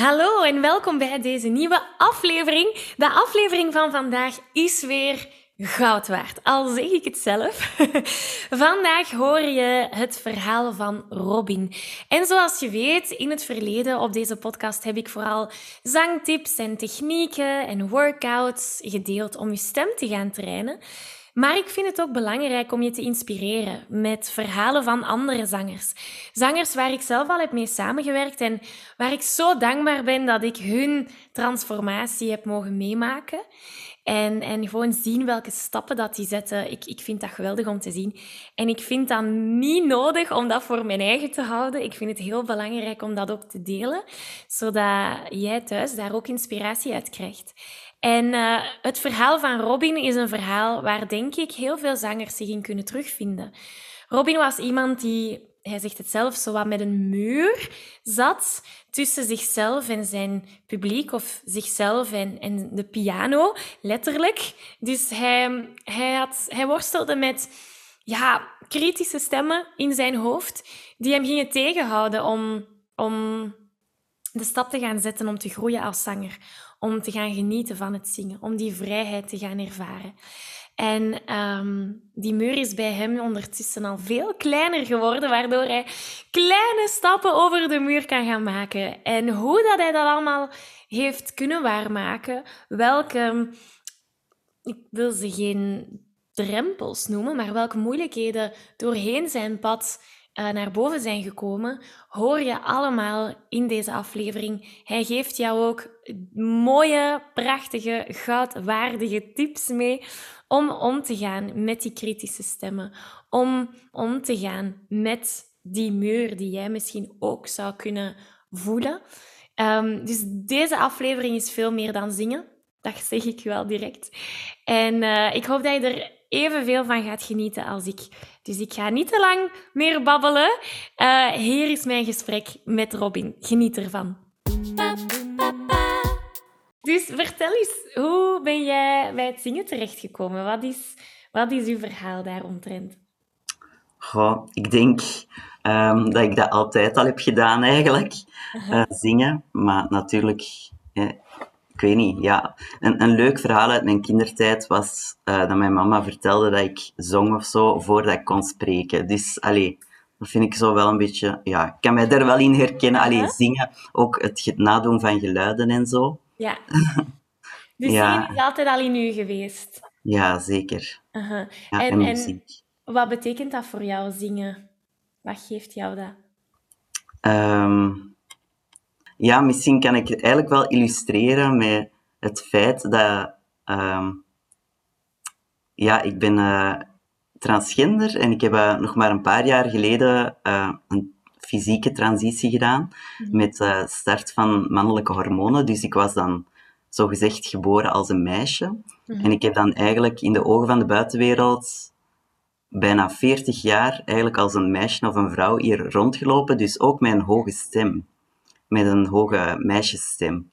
Hallo en welkom bij deze nieuwe aflevering. De aflevering van vandaag is weer goud waard, al zeg ik het zelf. Vandaag hoor je het verhaal van Robin. En zoals je weet, in het verleden op deze podcast heb ik vooral zangtips en technieken en workouts gedeeld om je stem te gaan trainen. Maar ik vind het ook belangrijk om je te inspireren met verhalen van andere zangers. Zangers waar ik zelf al heb mee samengewerkt en waar ik zo dankbaar ben dat ik hun transformatie heb mogen meemaken. En, en gewoon zien welke stappen dat die zetten. Ik, ik vind dat geweldig om te zien. En ik vind dat niet nodig om dat voor mijn eigen te houden. Ik vind het heel belangrijk om dat ook te delen, zodat jij thuis daar ook inspiratie uit krijgt. En uh, het verhaal van Robin is een verhaal waar, denk ik, heel veel zangers zich in kunnen terugvinden. Robin was iemand die, hij zegt het zelf, zo wat met een muur zat tussen zichzelf en zijn publiek, of zichzelf en, en de piano, letterlijk. Dus hij, hij, had, hij worstelde met ja, kritische stemmen in zijn hoofd die hem gingen tegenhouden om, om de stap te gaan zetten om te groeien als zanger om te gaan genieten van het zingen, om die vrijheid te gaan ervaren. En um, die muur is bij hem ondertussen al veel kleiner geworden, waardoor hij kleine stappen over de muur kan gaan maken. En hoe dat hij dat allemaal heeft kunnen waarmaken, welke, ik wil ze geen drempels noemen, maar welke moeilijkheden doorheen zijn pad uh, naar boven zijn gekomen, hoor je allemaal in deze aflevering. Hij geeft jou ook mooie, prachtige, goudwaardige tips mee om om te gaan met die kritische stemmen. Om om te gaan met die muur die jij misschien ook zou kunnen voelen. Um, dus deze aflevering is veel meer dan zingen. Dat zeg ik wel direct. En uh, ik hoop dat je er evenveel van gaat genieten als ik. Dus ik ga niet te lang meer babbelen. Uh, hier is mijn gesprek met Robin. Geniet ervan. Dus vertel eens, hoe ben jij bij het zingen terechtgekomen? Wat is, wat is uw verhaal daaromtrent? Goh, ik denk um, dat ik dat altijd al heb gedaan eigenlijk. Uh uh, zingen. Maar natuurlijk, ik weet niet, ja. Een, een leuk verhaal uit mijn kindertijd was uh, dat mijn mama vertelde dat ik zong of zo voordat ik kon spreken. Dus, allee, dat vind ik zo wel een beetje, ja, ik kan mij daar wel in herkennen. Allee, zingen, ook het nadoen van geluiden en zo. Ja. Dus ja. zingen is altijd al in u geweest? Ja, zeker. Uh -huh. ja, en, en, en, wat betekent dat voor jou, zingen? Wat geeft jou dat? Um, ja, misschien kan ik het eigenlijk wel illustreren met het feit dat... Um, ja, ik ben uh, transgender en ik heb uh, nog maar een paar jaar geleden uh, een fysieke transitie gedaan mm-hmm. met de start van mannelijke hormonen. Dus ik was dan zogezegd geboren als een meisje. Mm-hmm. En ik heb dan eigenlijk in de ogen van de buitenwereld bijna 40 jaar eigenlijk als een meisje of een vrouw hier rondgelopen. Dus ook met een hoge stem met een hoge meisjesstem.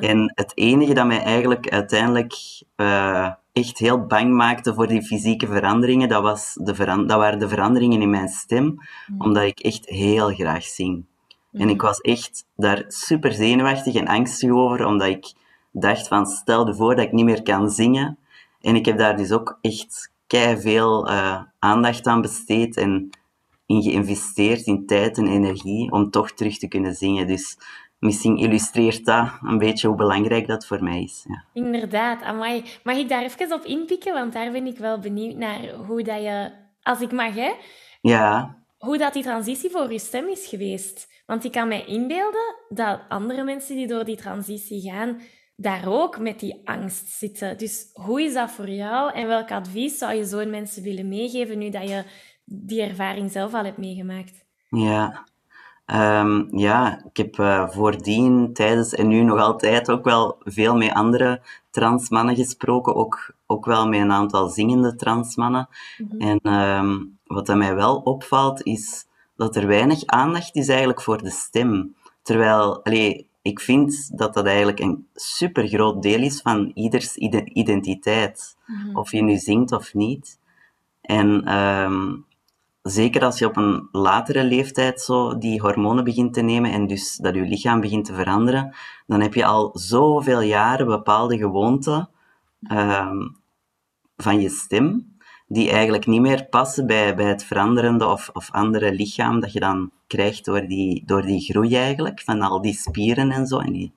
En het enige dat mij eigenlijk uiteindelijk uh, echt heel bang maakte voor die fysieke veranderingen, dat, was de veran- dat waren de veranderingen in mijn stem, uh-huh. omdat ik echt heel graag zing. En ik was echt daar super zenuwachtig en angstig over, omdat ik dacht van, stel je voor dat ik niet meer kan zingen. En ik heb daar dus ook echt kei veel uh, aandacht aan besteed en in geïnvesteerd in tijd en energie om toch terug te kunnen zingen. Dus misschien illustreert dat een beetje hoe belangrijk dat voor mij is. Ja. Inderdaad, amai. Mag ik daar even op inpikken? Want daar ben ik wel benieuwd naar hoe dat je... Als ik mag, hè? Ja. hoe dat die transitie voor je stem is geweest. Want ik kan mij inbeelden dat andere mensen die door die transitie gaan, daar ook met die angst zitten. Dus hoe is dat voor jou en welk advies zou je zo'n mensen willen meegeven nu dat je die ervaring zelf al hebt meegemaakt? Ja, ehm, ja ik heb uh, voordien, tijdens en nu nog altijd ook wel veel met andere transmannen gesproken. Ook, ook wel met een aantal zingende transmannen. Mm En ehm, wat dat mij wel opvalt, is dat er weinig aandacht is eigenlijk voor de stem. Terwijl, allee, ik vind dat dat eigenlijk een super groot deel is van ieders identiteit. Mhm. Of je nu zingt of niet. En ehm, zeker als je op een latere leeftijd zo die hormonen begint te nemen en dus dat je lichaam begint te veranderen, dan heb je al zoveel jaren bepaalde gewoonten ehm, van je stem die eigenlijk niet meer passen bij, bij het veranderende of, of andere lichaam dat je dan krijgt door die, door die groei eigenlijk, van al die spieren en zo. En die,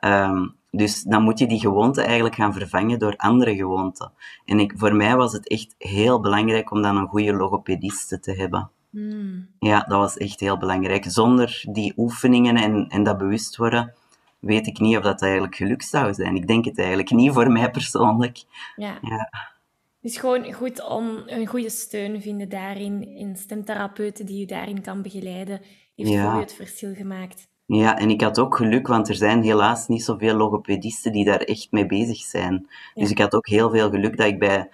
um, dus dan moet je die gewoonte eigenlijk gaan vervangen door andere gewoonten. En ik, voor mij was het echt heel belangrijk om dan een goede logopediste te hebben. Hmm. Ja, dat was echt heel belangrijk. Zonder die oefeningen en, en dat bewust worden, weet ik niet of dat eigenlijk geluk zou zijn. Ik denk het eigenlijk niet voor mij persoonlijk. Ja. ja. Dus gewoon goed om een goede steun vinden daarin. In stemtherapeuten die je daarin kan begeleiden, heeft ja. voor je het verschil gemaakt. Ja, en ik had ook geluk, want er zijn helaas niet zoveel logopedisten die daar echt mee bezig zijn. Dus ik had ook heel veel geluk dat ik bij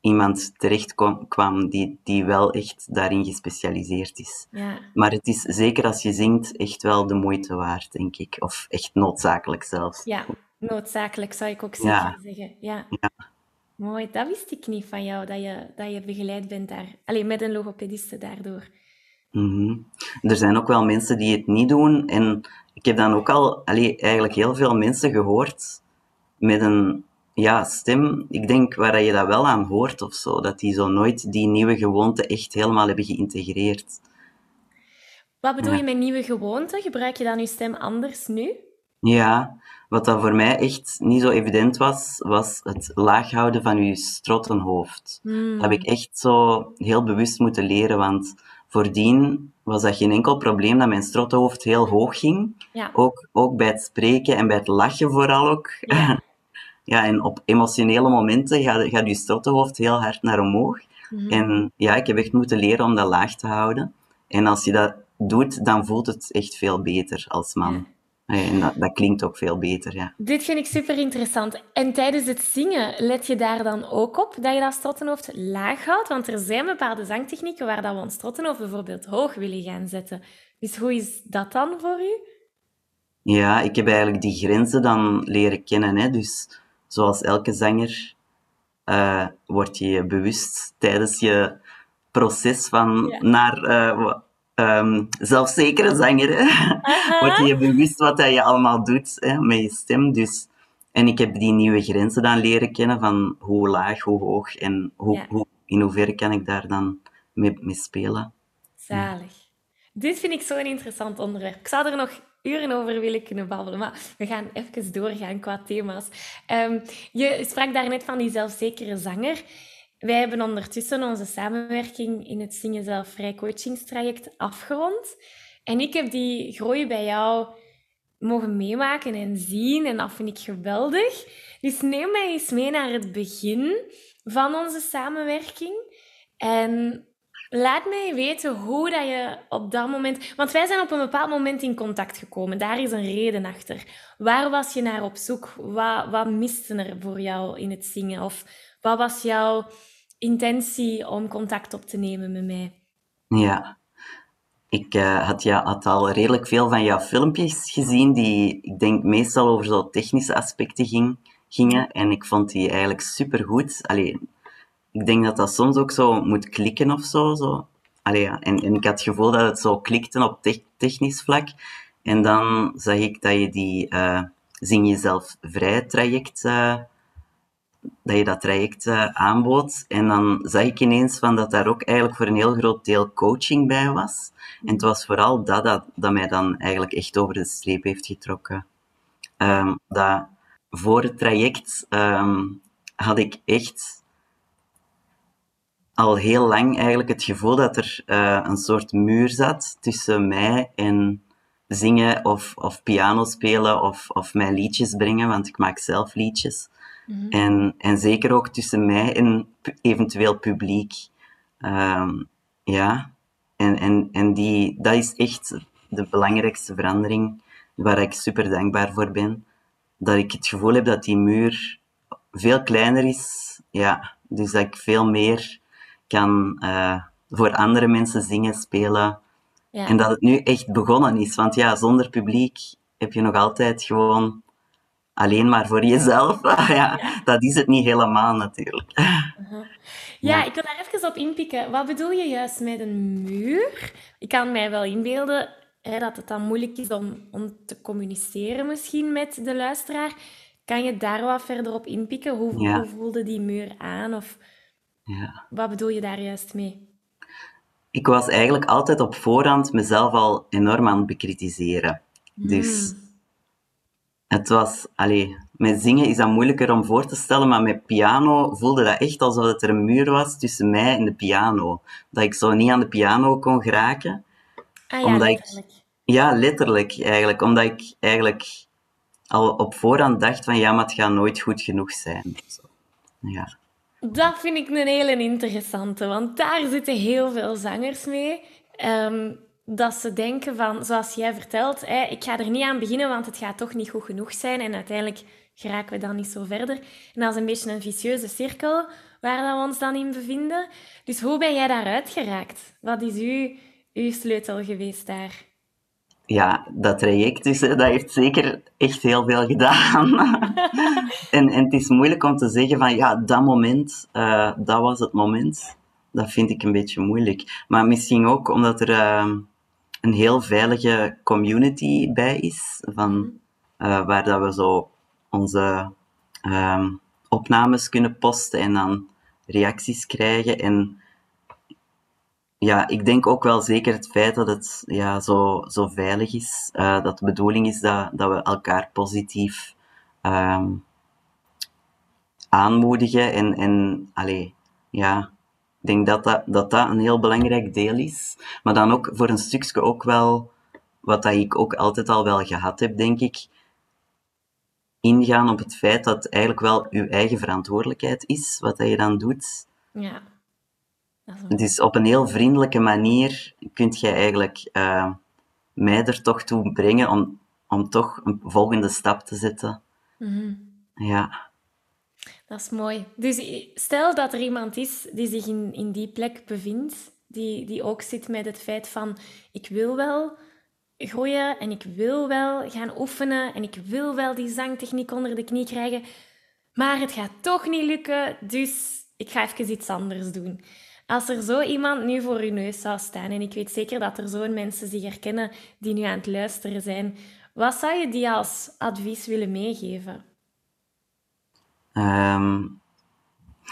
iemand terecht kwam die, die wel echt daarin gespecialiseerd is. Ja. Maar het is zeker als je zingt echt wel de moeite waard, denk ik. Of echt noodzakelijk zelfs. Ja, noodzakelijk zou ik ook zeker zeggen. Ja. ja. Mooi, dat wist ik niet van jou, dat je, dat je begeleid bent daar. Alleen met een logopediste daardoor. Mm Er zijn ook wel mensen die het niet doen. En ik heb dan ook al allee, eigenlijk heel veel mensen gehoord met een ja, stem. Ik denk waar je dat wel aan hoort of zo. Dat die zo nooit die nieuwe gewoonte echt helemaal hebben geïntegreerd. Wat bedoel je met nieuwe gewoonte? Gebruik je dan je stem anders nu? Ja, wat dat voor mij echt niet zo evident was, was het laag houden van je strottenhoofd. Hmm. Dat heb ik echt zo heel bewust moeten leren, want voordien was dat geen enkel probleem dat mijn strottenhoofd heel hoog ging. Ja. Ook, ook bij het spreken en bij het lachen vooral ook. Ja, ja en op emotionele momenten gaat, gaat je strottenhoofd heel hard naar omhoog. Mhm. En ja, ik heb echt moeten leren om dat laag te houden. En als je dat doet, dan voelt het echt veel beter als man. En dat, dat, klinkt ook veel beter, ja. Dit vind ik super interessant. En tijdens het zingen, let je daar dan ook op dat je dat strottenhoofd laag houdt? Want er zijn bepaalde zangtechnieken waar dat we ons strottenhoofd bijvoorbeeld hoog willen gaan zetten. Dus hoe is dat dan voor u? Ja, ik heb eigenlijk die grenzen dan leren kennen. Hè. Dus zoals elke zanger uh, word je bewust tijdens je proces van naar... Uh, um, zelfzekere zanger. Word je bewust wat je allemaal doet hè, met je stem. Dus, en ik heb die nieuwe grenzen dan leren kennen van hoe laag, hoe hoog en hoe, hoe in hoeverre kan ik daar dan mee, mee spelen. Zalig. Dit vind ik zo'n interessant onderwerp. Ik zou er nog uren over willen kunnen babbelen, maar we gaan even doorgaan qua thema's. Um, je sprak daarnet van die zelfzekere zanger. Wij hebben ondertussen onze samenwerking in het Zingen Zelfvrij coachingstraject afgerond. En ik heb die groei bij jou mogen meemaken en zien. En dat vind ik geweldig. Dus neem mij eens mee naar het begin van onze samenwerking. En laat mij weten hoe dat je op dat moment... Want wij zijn op een bepaald moment in contact gekomen. Daar is een reden achter. Waar was je naar op zoek? Wat, wat miste er voor jou in het zingen? Of wat was jouw intentie om contact op te nemen met mij? Ja, ik uh, had, ja, had al redelijk veel van jouw filmpjes gezien, die ik denk meestal over zo technische aspecten ging, gingen. En ik vond die eigenlijk supergoed. Allee, ik denk dat dat soms ook zo moet klikken of zo. zo. Allee, ja. en, en ik had het gevoel dat het zo klikte op technisch vlak. En dan zag ik dat je die uh, Zing Jezelf Vrij traject uh, dat je dat traject uh, aanbood. En dan zag ik ineens van dat daar ook eigenlijk voor een heel groot deel coaching bij was. En het was vooral dat dat, dat mij dan eigenlijk echt over de streep heeft getrokken. Um, dat voor het traject um, had ik echt al heel lang eigenlijk het gevoel dat er eh, een soort muur zat tussen mij en zingen of, of piano spelen of, of mijn liedjes brengen, want ik maak zelf liedjes. en, en zeker ook tussen mij en eventueel publiek. Ehm, ja, en, en, en die, dat is echt de belangrijkste verandering waar ik super dankbaar voor ben. Dat ik het gevoel heb dat die muur veel kleiner is. Ja, dus dat ik veel meer kan uh, voor andere mensen zingen, spelen. Ja. En dat het nu echt begonnen is. Want ja, zonder publiek heb je nog altijd gewoon alleen maar voor jezelf. ja, ja, dat is het niet helemaal natuurlijk. Uh-huh. Ja, ik wil daar even op inpikken. Wat bedoel je juist met een muur? Ik kan mij wel inbeelden hè, dat het dan moeilijk is om, om te communiceren misschien met de luisteraar. Kan je daar wat verder op inpikken? Hoe, hoe voelde die muur aan? Of ja. wat bedoel je daar juist mee? Ik was eigenlijk altijd op voorhand mezelf al enorm aan het bekritiseren. Dus hmm. het was, allee, met zingen is dat moeilijker om voor te stellen, maar met piano voelde dat echt alsof het er een muur was tussen mij en de piano. Dat ik zo niet aan de piano kon geraken. Ah ja, omdat letterlijk. Ik, ja, letterlijk eigenlijk. Omdat ik eigenlijk al op voorhand dacht van ja, maar het gaat nooit goed genoeg zijn. Ja. Dat vind ik een hele interessante, want daar zitten heel veel zangers mee. Ehm, dat ze denken van, zoals jij vertelt, hè, ik ga er niet aan beginnen, want het gaat toch niet goed genoeg zijn. En uiteindelijk geraken we dan niet zo verder. En dat is een beetje een vicieuze cirkel waar we ons dan in bevinden. Dus hoe ben jij daaruit geraakt? Wat is uw, uw sleutel geweest daar? Ja, dat traject dus, dat heeft zeker echt heel veel gedaan. en, en het is moeilijk om te zeggen van, ja, dat moment, uh, dat was het moment. Dat vind ik een beetje moeilijk. Maar misschien ook omdat er uh, een heel veilige community bij is, van, waar dat we zo onze opnames kunnen posten en dan reacties krijgen. En ja, ik denk ook wel zeker het feit dat het ja, zo, zo veilig is. Uh, dat de bedoeling is dat, dat we elkaar positief um, aanmoedigen. En, en allee, ja, ik denk dat dat, dat dat een heel belangrijk deel is. Maar dan ook voor een stukje ook wel, wat dat ik ook altijd al wel gehad heb, denk ik, ingaan op het feit dat het eigenlijk wel uw eigen verantwoordelijkheid is, wat dat je dan doet. Ja. Dus op een heel vriendelijke manier kun je eigenlijk uh, mij er toch toe brengen om, om toch een volgende stap te zetten. Mhm. Ja. Dat is mooi. Dus stel dat er iemand is die zich in, in die plek bevindt, die, die ook zit met het feit van ik wil wel groeien en ik wil wel gaan oefenen en ik wil wel die zangtechniek onder de knie krijgen, maar het gaat toch niet lukken, dus ik ga even iets anders doen. Als er zo iemand nu voor uw neus zou staan, en ik weet zeker dat er zo'n mensen zich herkennen die nu aan het luisteren zijn, wat zou je die als advies willen meegeven? Ehm,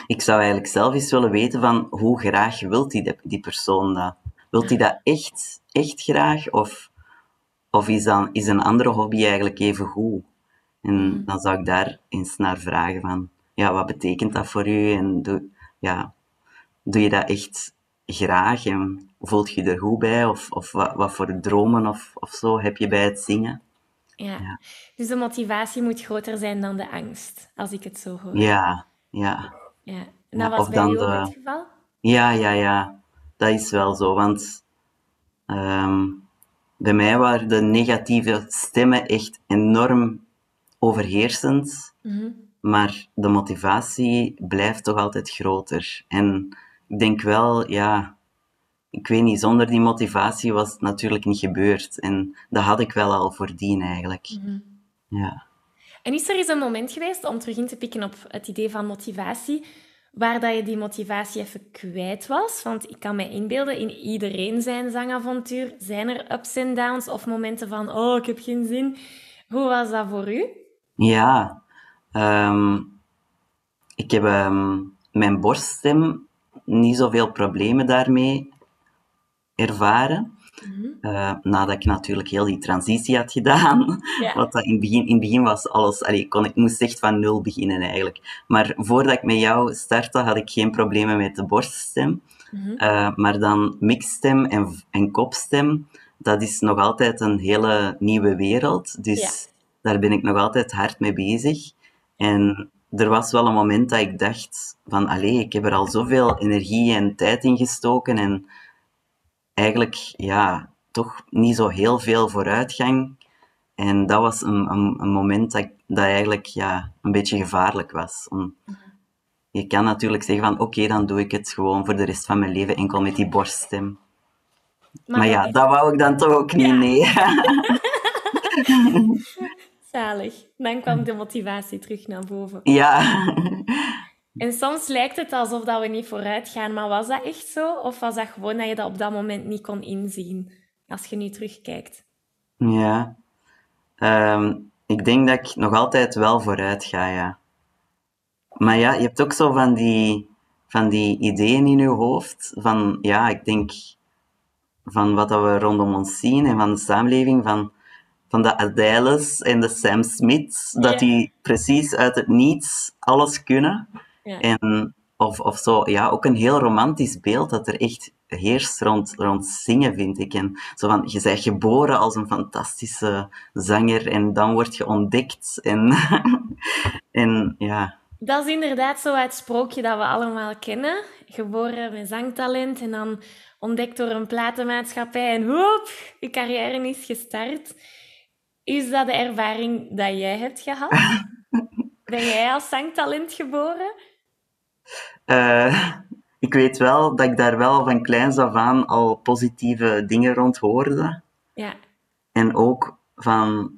ik zou eigenlijk zelf eens willen weten van hoe graag wilt die, die persoon dat? Wilt hij dat echt, echt graag? Of, of is, dan, is een andere hobby eigenlijk even goed? En mm. dan zou ik daar eens naar vragen van, ja, wat betekent dat voor u? En doe, ja, doe je dat echt graag en voelt je er goed bij? Of, of wat, wat voor dromen of, of zo heb je bij het zingen? Ja. dus de motivatie moet groter zijn dan de angst, als ik het zo hoor. Ja, ja. ja. En dat was bij jou het geval? Ja, ja, ja. Dat is wel zo, want ehm, bij mij waren de negatieve stemmen echt enorm overheersend. Mhm. Maar de motivatie blijft toch altijd groter. En denk wel, ja, ik weet niet, zonder die motivatie was het natuurlijk niet gebeurd. En dat had ik wel al voordien eigenlijk. Mhm. Ja. En is er eens een moment geweest, om terug in te pikken op het idee van motivatie, waar dat je die motivatie even kwijt was? Want ik kan me inbeelden, in iedereen zijn zangavontuur zijn er ups en downs of momenten van, oh, ik heb geen zin. Hoe was dat voor u? Ja, ehm, ik heb ehm, mijn borststem niet zoveel problemen daarmee ervaren. Uh, nadat ik natuurlijk heel die transitie had gedaan. Ja. Wat dat in, het begin, in het begin was alles... Allee, kon, ik moest echt van nul beginnen eigenlijk. Maar voordat ik met jou startte, had ik geen problemen met de borststem. Mhm. uh, maar dan mixstem en, en kopstem, dat is nog altijd een hele nieuwe wereld. Dus daar ben ik nog altijd hard mee bezig. En er was wel een moment dat ik dacht van, allee, ik heb er al zoveel energie en tijd in gestoken en eigenlijk, ja, toch niet zo heel veel vooruitgang. En dat was een, een, een moment dat, dat eigenlijk ja, een beetje gevaarlijk was. Om, je kan natuurlijk zeggen van, oké, dan doe ik het gewoon voor de rest van mijn leven enkel met die borststem. Maar, ja, dat wou ik dan toch ook niet, nee. Zalig. Dan kwam de motivatie terug naar boven. Ja. En soms lijkt het alsof dat we niet vooruit gaan, maar was dat echt zo? Of was dat gewoon dat je dat op dat moment niet kon inzien, als je nu terugkijkt? Ja. Ehm, ik denk dat ik nog altijd wel vooruit ga, ja. Maar ja, je hebt ook zo van die, van die ideeën in je hoofd. Van, ja, ik denk van wat dat we rondom ons zien en van de samenleving, van van de Adèles en de Sam Smiths, dat die precies uit het niets alles kunnen. En, of, of zo, ja, ook een heel romantisch beeld dat er echt heerst rond, rond zingen, vind ik. En zo van, je bent geboren als een fantastische zanger en dan word je ontdekt. En, en ja... Dat is inderdaad zo het sprookje dat we allemaal kennen. Geboren met zangtalent en dan ontdekt door een platenmaatschappij en hoep, je carrière is gestart. Is dat de ervaring dat jij hebt gehad? ben jij als zangtalent geboren? Uh, ik weet wel dat ik daar wel van kleins af aan al positieve dingen rond hoorde. Ja. En ook van...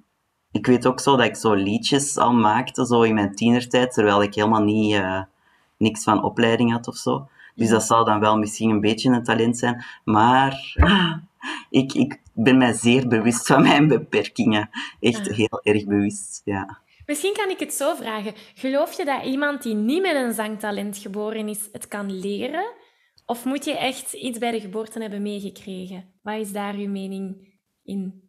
Ik weet ook zo dat ik zo liedjes al maakte, zo in mijn tienertijd, terwijl ik helemaal niet, uh, niks van opleiding had of zo. Dus dat zou dan wel misschien een beetje een talent zijn. Maar ik, ik ben mij zeer bewust van mijn beperkingen. Echt heel erg bewust, ja. Misschien kan ik het zo vragen. Geloof je dat iemand die niet met een zangtalent geboren is, het kan leren? Of moet je echt iets bij de geboorte hebben meegekregen? Wat is daar uw mening in?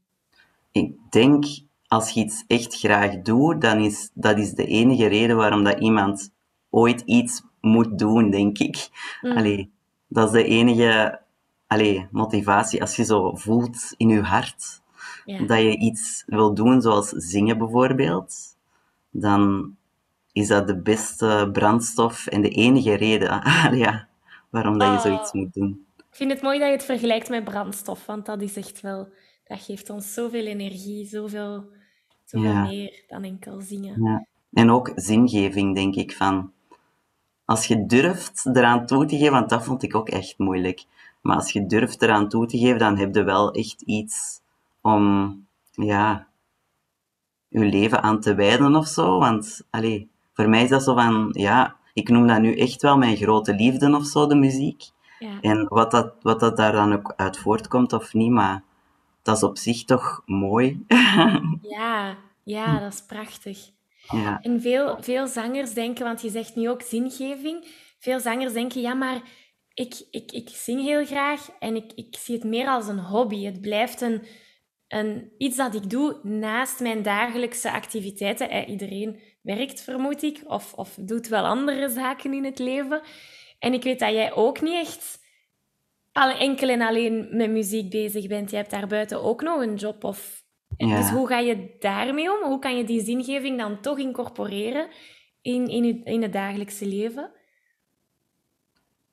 Ik denk, als je iets echt graag doet, dan is dat is de enige reden waarom dat iemand ooit iets moet doen, denk ik. Mm. Allee, dat is de enige allee, motivatie. Als je zo voelt in je hart dat je iets wil doen, zoals zingen bijvoorbeeld, dan is dat de beste brandstof en de enige reden ja, waarom dat je oh. zoiets moet doen. Ik vind het mooi dat je het vergelijkt met brandstof, want dat is echt wel... Dat geeft ons zoveel energie, zoveel, zoveel meer dan enkel zingen. Ja. En ook zingeving, denk ik, van... Als je durft eraan toe te geven, want dat vond ik ook echt moeilijk. Maar als je durft eraan toe te geven, dan heb je wel echt iets om, ja, je leven aan te wijden of zo. Want, allee, voor mij is dat zo van, ja, ik noem dat nu echt wel mijn grote liefde of zo, de muziek. Ja. En wat dat, wat dat daar dan ook uit voortkomt of niet, maar dat is op zich toch mooi. ja, ja, dat is prachtig. Ja. En veel, veel zangers denken, want je zegt nu ook zingeving, veel zangers denken, ja, maar ik, ik, ik zing heel graag en ik, ik zie het meer als een hobby. Het blijft een, een, iets dat ik doe naast mijn dagelijkse activiteiten. Eh, iedereen werkt, vermoed ik, of, of doet wel andere zaken in het leven. En ik weet dat jij ook niet echt alle enkel en alleen met muziek bezig bent. Je hebt daarbuiten ook nog een job. Of... Dus hoe ga je daarmee om? Hoe kan je die zingeving dan toch incorporeren in, in, het, in het dagelijkse leven?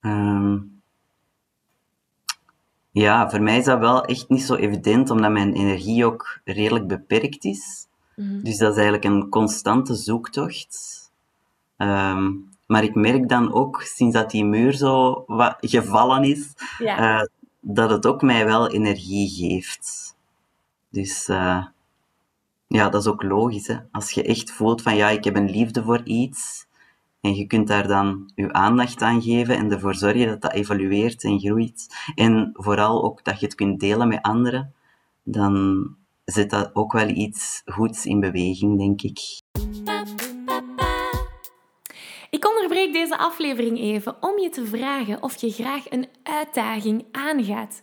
Ehm, ja, voor mij is dat wel echt niet zo evident, omdat mijn energie ook redelijk beperkt is. Mhm. Dus dat is eigenlijk een constante zoektocht. Ehm, maar ik merk dan ook, sinds dat die muur zo wat gevallen is, eh, dat het ook mij wel energie geeft. Dus uh, ja, dat is ook logisch. Hè? Als je echt voelt van ja, ik heb een liefde voor iets, en je kunt daar dan je aandacht aan geven en ervoor zorgen dat dat evolueert en groeit. En vooral ook dat je het kunt delen met anderen. Dan zet dat ook wel iets goeds in beweging, denk ik. Ik onderbreek deze aflevering even om je te vragen of je graag een uitdaging aangaat.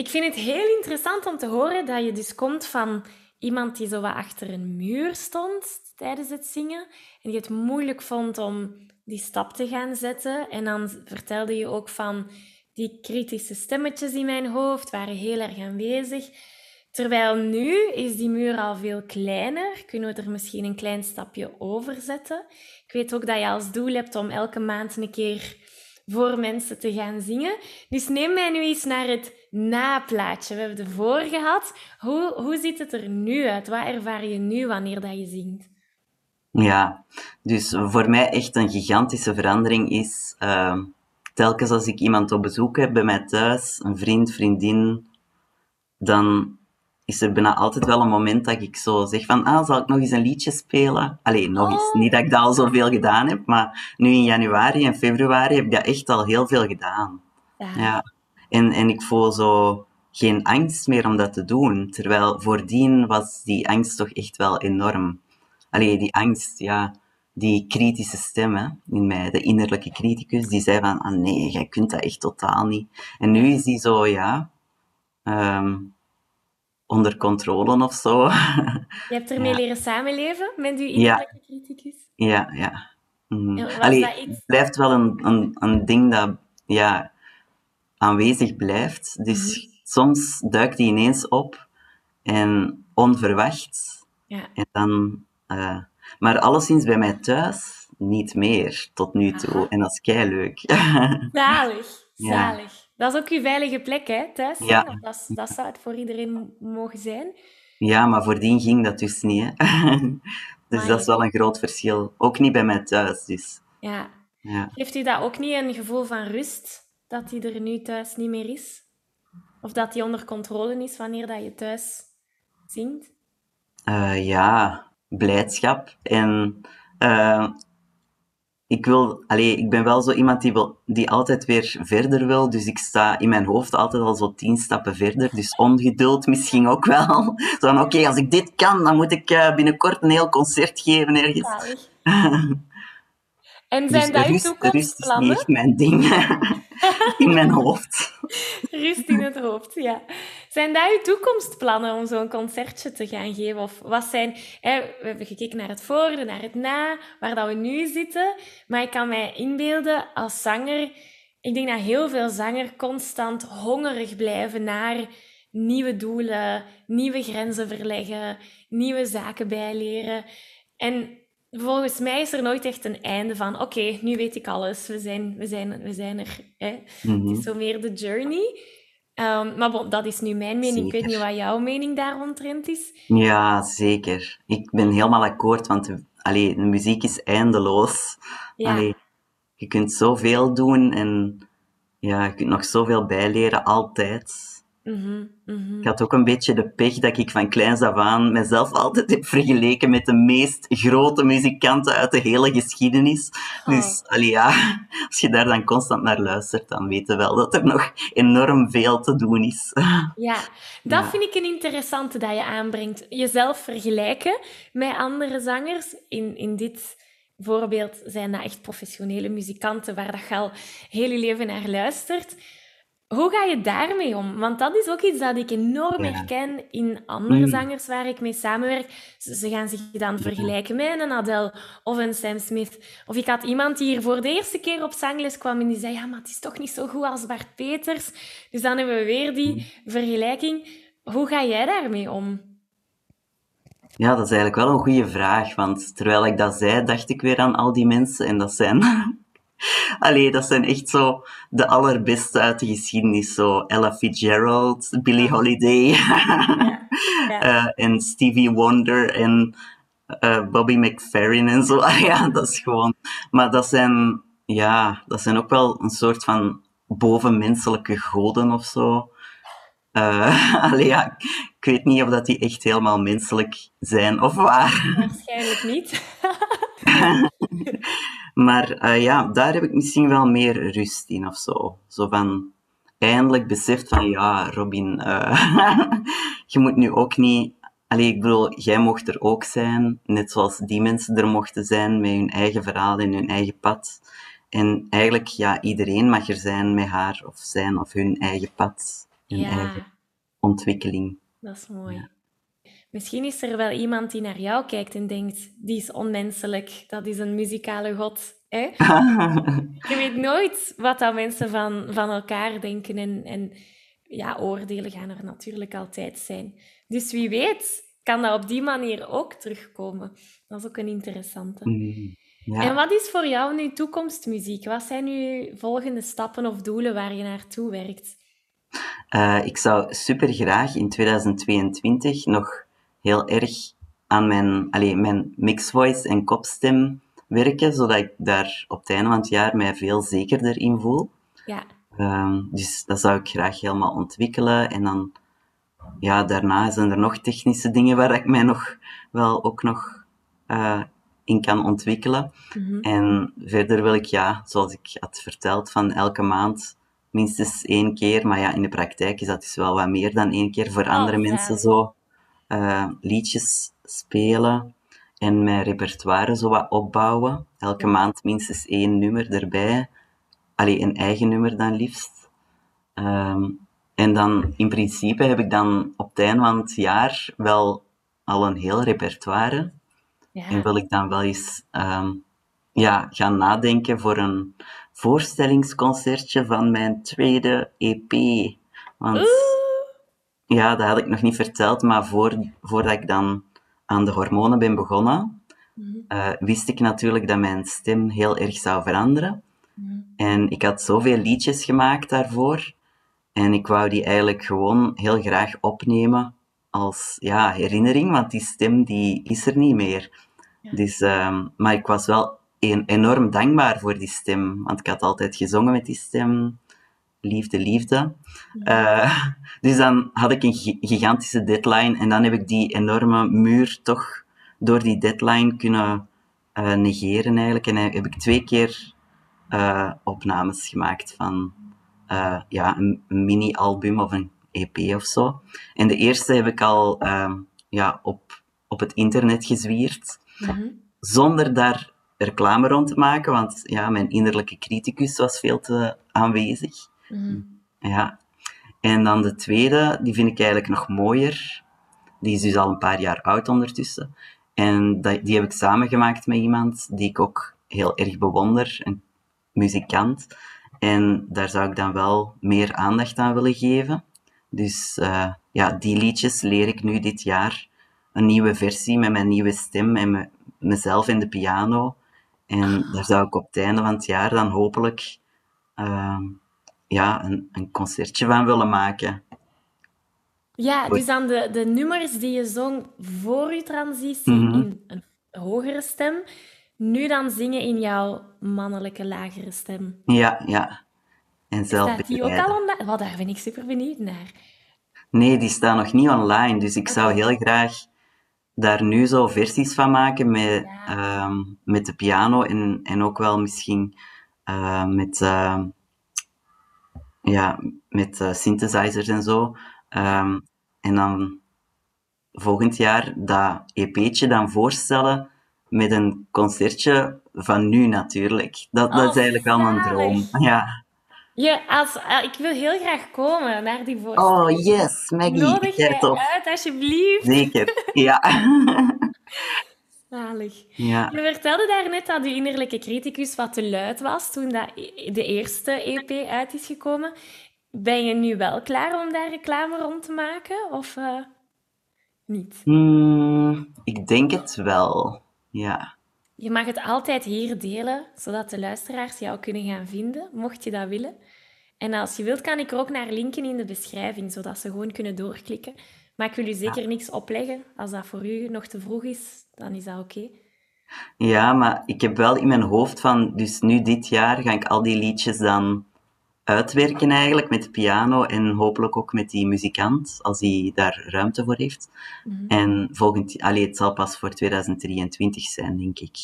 Ik vind het heel interessant om te horen dat je dus komt van iemand die zo wat achter een muur stond tijdens het zingen en die het moeilijk vond om die stap te gaan zetten. En dan vertelde je ook van die kritische stemmetjes in mijn hoofd waren heel erg aanwezig. Terwijl nu is die muur al veel kleiner, kunnen we er misschien een klein stapje over zetten. Ik weet ook dat je als doel hebt om elke maand een keer voor mensen te gaan zingen. Dus neem mij nu eens naar het naplaatje. We hebben de voor gehad. Hoe, hoe ziet het er nu uit? Wat ervaar je nu wanneer dat je zingt? Ja, dus voor mij echt een gigantische verandering is... Uh, telkens als ik iemand op bezoek heb bij mij thuis, een vriend, vriendin, dan is er bijna altijd wel een moment dat ik zo zeg van, ah, zal ik nog eens een liedje spelen? Alleen nog eens. Niet dat ik dat al zoveel gedaan heb, maar nu in januari en februari heb ik dat echt al heel veel gedaan. Ja. ja. En, en ik voel zo geen angst meer om dat te doen. Terwijl voordien was die angst toch echt wel enorm. Alleen die angst, ja, die kritische stem in mij, de innerlijke criticus, die zei van, ah nee, jij kunt dat echt totaal niet. En nu is die zo, ja, um, onder controle of zo. Je hebt ermee leren samenleven met je innerlijke ja. criticus? Ja, ja. Mm. Allee, het blijft wel een, een, een ding dat ja, aanwezig blijft. Dus mm soms duikt die ineens op en onverwacht. Ja. En dan, uh, maar alleszins bij mij thuis niet meer tot nu toe. En dat is kei leuk. Zalig, zalig. Dat is ook je veilige plek, hè, thuis. Ja. Dat, dat zou het voor iedereen mogen zijn. Ja, maar voordien ging dat dus niet. Hè. dus dat is wel een groot verschil. Ook niet bij mij thuis. Dus. Ja. ja. Heeft u dat ook niet een gevoel van rust, dat hij er nu thuis niet meer is? Of dat hij onder controle is wanneer dat je thuis zingt? Uh, ja, blijdschap. En uh, ik, wil, allee, ik ben wel zo iemand die, wil, die altijd weer verder wil. Dus ik sta in mijn hoofd altijd al zo tien stappen verder. Dus ongeduld misschien ook wel. Zo van, oké, als ik dit kan, dan moet ik uh, binnenkort een heel concert geven ergens. En zijn dus dat je toekomstplannen? Rust is niet mijn ding in mijn hoofd. Rust in het hoofd, ja. Zijn dat je toekomstplannen om zo'n concertje te gaan geven? Of wat zijn... Hè, we hebben gekeken naar het voor, naar het na, waar dat we nu zitten. Maar ik kan mij inbeelden als zanger... Ik denk dat heel veel zangers constant hongerig blijven naar nieuwe doelen, nieuwe grenzen verleggen, nieuwe zaken bijleren. En volgens mij is er nooit echt een einde van, oké, nu weet ik alles, we zijn, we zijn, we zijn er. Hè? Het is mhm. zo meer de journey. Um, maar bon, dat is nu mijn mening. Ik weet niet wat jouw mening daar rondrent is. Ja, zeker. Ik ben helemaal akkoord, want allee, de muziek is eindeloos. Ja. Allee, je kunt zoveel doen en ja, je kunt nog zoveel bijleren, altijd. Mhm, mhm. Ik had ook een beetje de pech dat ik van kleins af aan mezelf altijd heb vergeleken met de meest grote muzikanten uit de hele geschiedenis. Oh. Dus allee, ja, als je daar dan constant naar luistert, dan weet je wel dat er nog enorm veel te doen is. Ja, dat vind ik een interessante dat je aanbrengt. Jezelf vergelijken met andere zangers. In, in dit voorbeeld zijn dat echt professionele muzikanten waar dat je al heel je leven naar luistert. Hoe ga je daarmee om? Want dat is ook iets dat ik enorm herken in andere zangers waar ik mee samenwerk. Ze gaan zich dan vergelijken met een Adele of een Sam Smith. Of ik had iemand die hier voor de eerste keer op zangles kwam en die zei, ja, maar het is toch niet zo goed als Bart Peters. Dus dan hebben we weer die vergelijking. Hoe ga jij daarmee om? Ja, dat is eigenlijk wel een goede vraag. Want terwijl ik dat zei, dacht ik weer aan al die mensen. En dat zijn Allee, dat zijn echt zo de allerbeste uit de geschiedenis. Zo Ella Fitzgerald, Billie Holiday ja, Uh, en Stevie Wonder en uh, Bobby McFerrin en zo. ja, dat is gewoon... Maar dat zijn, ja, dat zijn ook wel een soort van bovenmenselijke goden of zo. Uh, allee, ja, ik weet niet of dat die echt helemaal menselijk zijn of waar. Waarschijnlijk niet. maar uh, ja, daar heb ik misschien wel meer rust in of zo. Zo van eindelijk beseft van ja, Robin, uh, je moet nu ook niet. Allee, ik bedoel, jij mocht er ook zijn, net zoals die mensen er mochten zijn met hun eigen verhaal en hun eigen pad. En eigenlijk, ja, iedereen mag er zijn met haar of zijn of hun eigen pad, hun Ja. eigen ontwikkeling. Dat is mooi. Misschien is er wel iemand die naar jou kijkt en denkt, die is onmenselijk, dat is een muzikale god. Hè? Je weet nooit wat dat mensen van, van elkaar denken en, en ja, oordelen gaan er natuurlijk altijd zijn. Dus wie weet kan dat op die manier ook terugkomen. Dat is ook een interessante. Mm, En wat is voor jou nu toekomstmuziek? Wat zijn nu volgende stappen of doelen waar je naartoe werkt? Eh, ik zou super graag in 2022 nog heel erg aan mijn, allee, mijn mixed voice en kopstem werken, zodat ik daar op het einde van het jaar mij veel zekerder in voel. Ja, Ehm, dus dat zou ik graag helemaal ontwikkelen. En dan, ja, daarna zijn er nog technische dingen waar ik mij nog wel ook nog eh, in kan ontwikkelen. mhm. En verder wil ik, ja, zoals ik had verteld, van elke maand minstens één keer. Maar ja, in de praktijk is dat dus wel wat meer dan één keer voor andere Oh, mensen zalig. zo eh, liedjes spelen en mijn repertoire zo wat opbouwen. Elke maand minstens één nummer erbij. Allee, een eigen nummer dan liefst. Ehm, en dan in principe heb ik dan op het einde van het jaar wel al een heel repertoire. En ja. wil ik dan wel eens ehm, ja, gaan nadenken voor een voorstellingsconcertje van mijn tweede EP. Want Oeh, ja, dat had ik nog niet verteld, maar voor, voordat ik dan aan de hormonen ben begonnen, Mhm, eh, wist ik natuurlijk dat mijn stem heel erg zou veranderen. mhm. En ik had zoveel liedjes gemaakt daarvoor. En ik wou die eigenlijk gewoon heel graag opnemen als ja, herinnering, want die stem die is er niet meer. Ja. Dus, ehm, maar ik was wel een, enorm dankbaar voor die stem, want ik had altijd gezongen met die stem. Liefde, liefde. Eh, dus dan had ik een gi- gigantische deadline en dan heb ik die enorme muur toch door die deadline kunnen eh, negeren eigenlijk. En heb ik twee keer eh, opnames gemaakt van ja, een, een mini-album of een EP of zo. En de eerste heb ik al ehm, ja, op, op het internet gezwierd, Mhm. zonder daar reclame rond te maken, want ja, mijn innerlijke criticus was veel te aanwezig. Mhm. Ja. En dan de tweede, die vind ik eigenlijk nog mooier. Die is dus al een paar jaar oud ondertussen. En die heb ik samengemaakt met iemand die ik ook heel erg bewonder, een muzikant. En daar zou ik dan wel meer aandacht aan willen geven. Dus eh, ja, die liedjes leer ik nu dit jaar. Een nieuwe versie met mijn nieuwe stem en me- mezelf in de piano. En daar zou ik op het einde van het jaar dan hopelijk ehm, ja, een, een concertje van willen maken. Ja, dus dan de, de nummers die je zong voor je transitie Mhm. in een hogere stem, nu dan zingen in jouw mannelijke lagere stem. Ja, ja. En zelf Staat die ook al online? Wel, daar ben ik super benieuwd naar. Nee, die staan nog niet online. Dus ik zou heel graag daar nu zo versies van maken met, Ja. ehm, met de piano en, en ook wel misschien eh, met, ehm, ja, met eh, synthesizers en zo. Ehm, en dan volgend jaar dat EP'tje dan voorstellen met een concertje van nu natuurlijk. Dat, dat Oh, is eigenlijk al een droom. Ja. Je, als, eh, ik wil heel graag komen naar die voorstelling. Oh, yes, Maggie. Nodig Jij uit, alsjeblieft. Zeker, ja. Zalig. ja. Je vertelde daarnet dat je innerlijke criticus wat te luid was toen dat e- de eerste EP uit is gekomen. Ben je nu wel klaar om daar reclame rond te maken? Of eh, niet? Hmm, ik denk het wel. Ja. Je mag het altijd hier delen, zodat de luisteraars jou kunnen gaan vinden, mocht je dat willen. En als je wilt, kan ik er ook naar linken in de beschrijving, zodat ze gewoon kunnen doorklikken. Maar ik wil u zeker niks opleggen. Als dat voor u nog te vroeg is, dan is dat oké. ja, maar ik heb wel in mijn hoofd van, dus nu dit jaar ga ik al die liedjes dan uitwerken eigenlijk met de piano en hopelijk ook met die muzikant, als hij daar ruimte voor heeft. Mhm. En volgend, allee, het zal pas voor 2023 zijn, denk ik.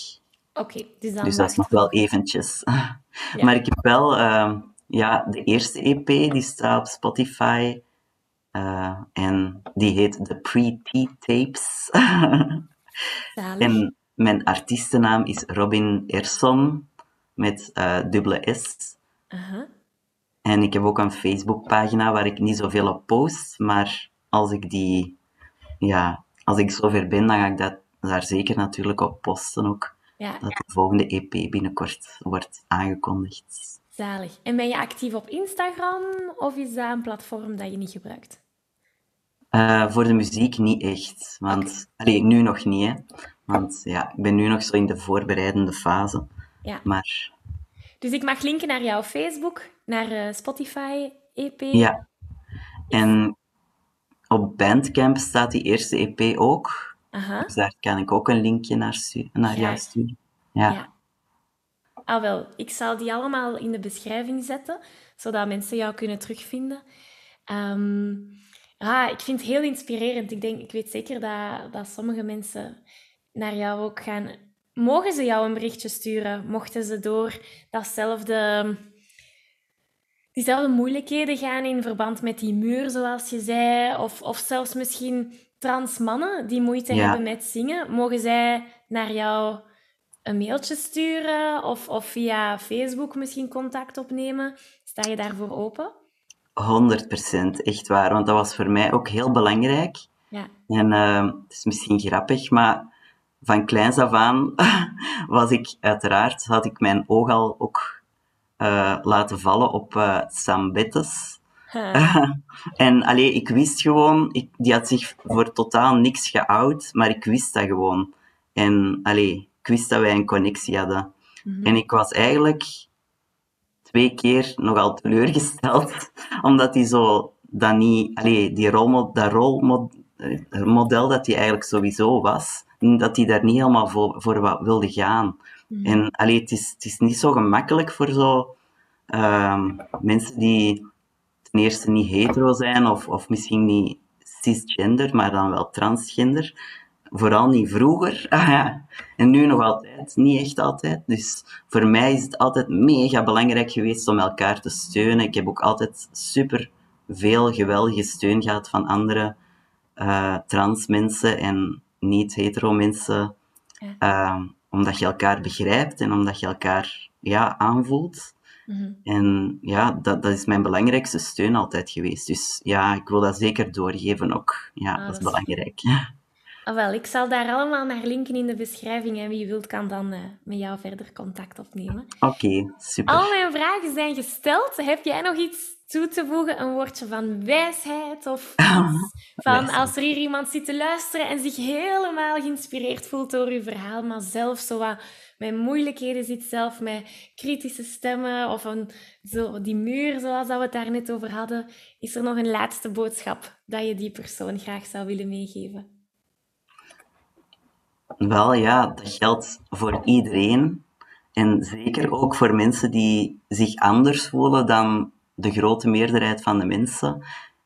Oké, dus dan Dus dat is nog wel eventjes. Maar ik heb wel, ehm, ja, de eerste EP, die staat op Spotify. Eh, en die heet The Pre-Tea Tapes. we. Zalig. en mijn artiestennaam is Robin Erson, met eh, dubbele S. En ik heb ook een Facebookpagina waar ik niet zoveel op post, maar als ik die, ja, als ik zover ben, dan ga ik dat daar zeker natuurlijk op posten ook. Ja, Dat de volgende EP binnenkort wordt aangekondigd. zalig. En ben je actief op Instagram of is dat een platform dat je niet gebruikt? Eh, voor de muziek niet echt, want allee, nu nog niet, hè. Want ja, ik ben nu nog zo in de voorbereidende fase. Ja. Maar Dus ik mag linken naar jouw Facebook, naar eh, Spotify, EP. ja, en op Bandcamp staat die eerste EP ook. Aha. Dus daar kan ik ook een linkje naar, stu- naar jou sturen. Ja. Ja. Ah wel, ik zal die allemaal in de beschrijving zetten, zodat mensen jou kunnen terugvinden. Ehm, ah, ik vind het heel inspirerend. Ik, denk, ik weet zeker dat, dat sommige mensen naar jou ook gaan. Mogen ze jou een berichtje sturen? Mochten ze door datzelfde, diezelfde moeilijkheden gaan in verband met die muur, zoals je zei? Of, of zelfs misschien trans mannen die moeite Ja. hebben met zingen? Mogen zij naar jou een mailtje sturen of, of via Facebook misschien contact opnemen? Sta je daarvoor open? 100% echt waar, want dat was voor mij ook heel belangrijk. Ja. En eh, het is misschien grappig, maar van kleins af aan was ik uiteraard, had ik mijn oog al ook eh, laten vallen op eh Sam Bettes. Huh. En allee, ik wist gewoon, ik, die had zich voor totaal niks geout, maar ik wist dat gewoon. En allee, ik wist dat wij een connectie hadden. Mhm. En ik was eigenlijk twee keer nogal teleurgesteld, omdat hij zo dat niet, allee, die rolmodel, dat rolmodel dat hij eigenlijk sowieso was, dat hij daar niet helemaal voor, voor wat wilde gaan. Mhm. En allee, het, is, het is niet zo gemakkelijk voor zo ehm, mensen die ten eerste niet hetero zijn, of, of misschien niet cisgender, maar dan wel transgender. Vooral niet vroeger. Ah, ja. En nu nog altijd. Niet echt altijd. Dus voor mij is het altijd mega belangrijk geweest om elkaar te steunen. Ik heb ook altijd super veel geweldige steun gehad van andere eh, trans mensen en niet-hetero mensen. Ehm, omdat je elkaar begrijpt en omdat je elkaar ja, aanvoelt. Mhm. En ja, dat, dat is mijn belangrijkste steun altijd geweest. Dus ja, ik wil dat zeker doorgeven ook. Ja, Ah, dat is dat is belangrijk. Ah, wel, ik zal daar allemaal naar linken in de beschrijving en wie wilt kan dan eh, met jou verder contact opnemen. Oké, super. Al mijn vragen zijn gesteld. Heb jij nog iets toe te voegen? Een woordje van wijsheid? Of van Wijsheid. als er hier iemand zit te luisteren en zich helemaal geïnspireerd voelt door uw verhaal, maar zelf zo wat met moeilijkheden zit, zelf met kritische stemmen of een, zo, die muur zoals dat we het daar net over hadden. Is er nog een laatste boodschap dat je die persoon graag zou willen meegeven? Wel ja, dat geldt voor iedereen. En zeker ook voor mensen die zich anders voelen dan de grote meerderheid van de mensen.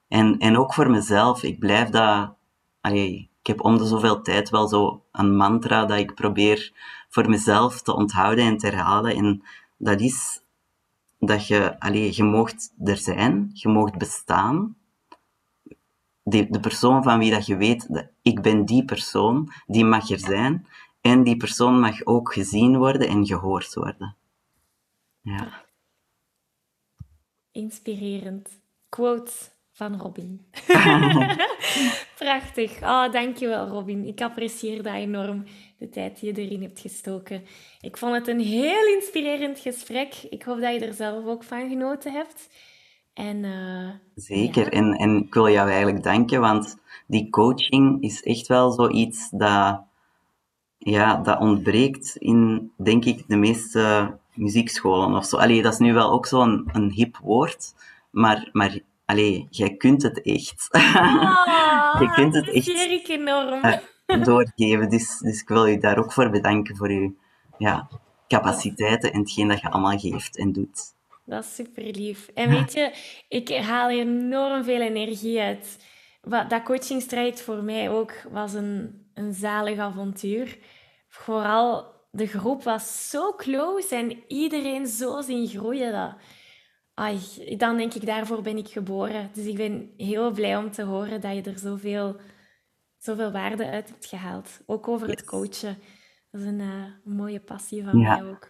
En, en ook voor mezelf. Ik blijf dat... allee, ik heb om de zoveel tijd wel zo een mantra dat ik probeer voor mezelf te onthouden en te herhalen. En dat is dat je... Allee, je moogt er zijn, je moogt bestaan. De, de persoon van wie dat je weet, ik ben die persoon, die mag er zijn. En die persoon mag ook gezien worden en gehoord worden. Ja. Inspirerend. Quote van Robin. Prachtig. Oh, dankjewel Robin. Ik apprecieer dat enorm, de tijd die je erin hebt gestoken. Ik vond het een heel inspirerend gesprek. Ik hoop dat je er zelf ook van genoten hebt. En eh, Zeker. Ja. En, en ik wil jou eigenlijk danken, want die coaching is echt wel zoiets dat, ja, dat ontbreekt in, denk ik, de meeste muziekscholen of zo. Allee, dat is nu wel ook zo'n een hip woord, maar, maar allee, jij kunt het echt Je kunt het echt- ik enorm. eh, doorgeven. Dus, dus ik wil je daar ook voor bedanken voor je ja, capaciteiten en hetgeen dat je allemaal geeft en doet. Dat is super lief. En weet je, ik haal enorm veel energie uit. Dat coachingstrijd voor mij ook was een, een zalig avontuur. Vooral de groep was zo close en iedereen zo zien groeien. Dat, ai, dan denk ik, daarvoor ben ik geboren. Dus ik ben heel blij om te horen dat je er zoveel, zoveel waarde uit hebt gehaald. Ook over het coachen. Dat is een uh, mooie passie van mij ook.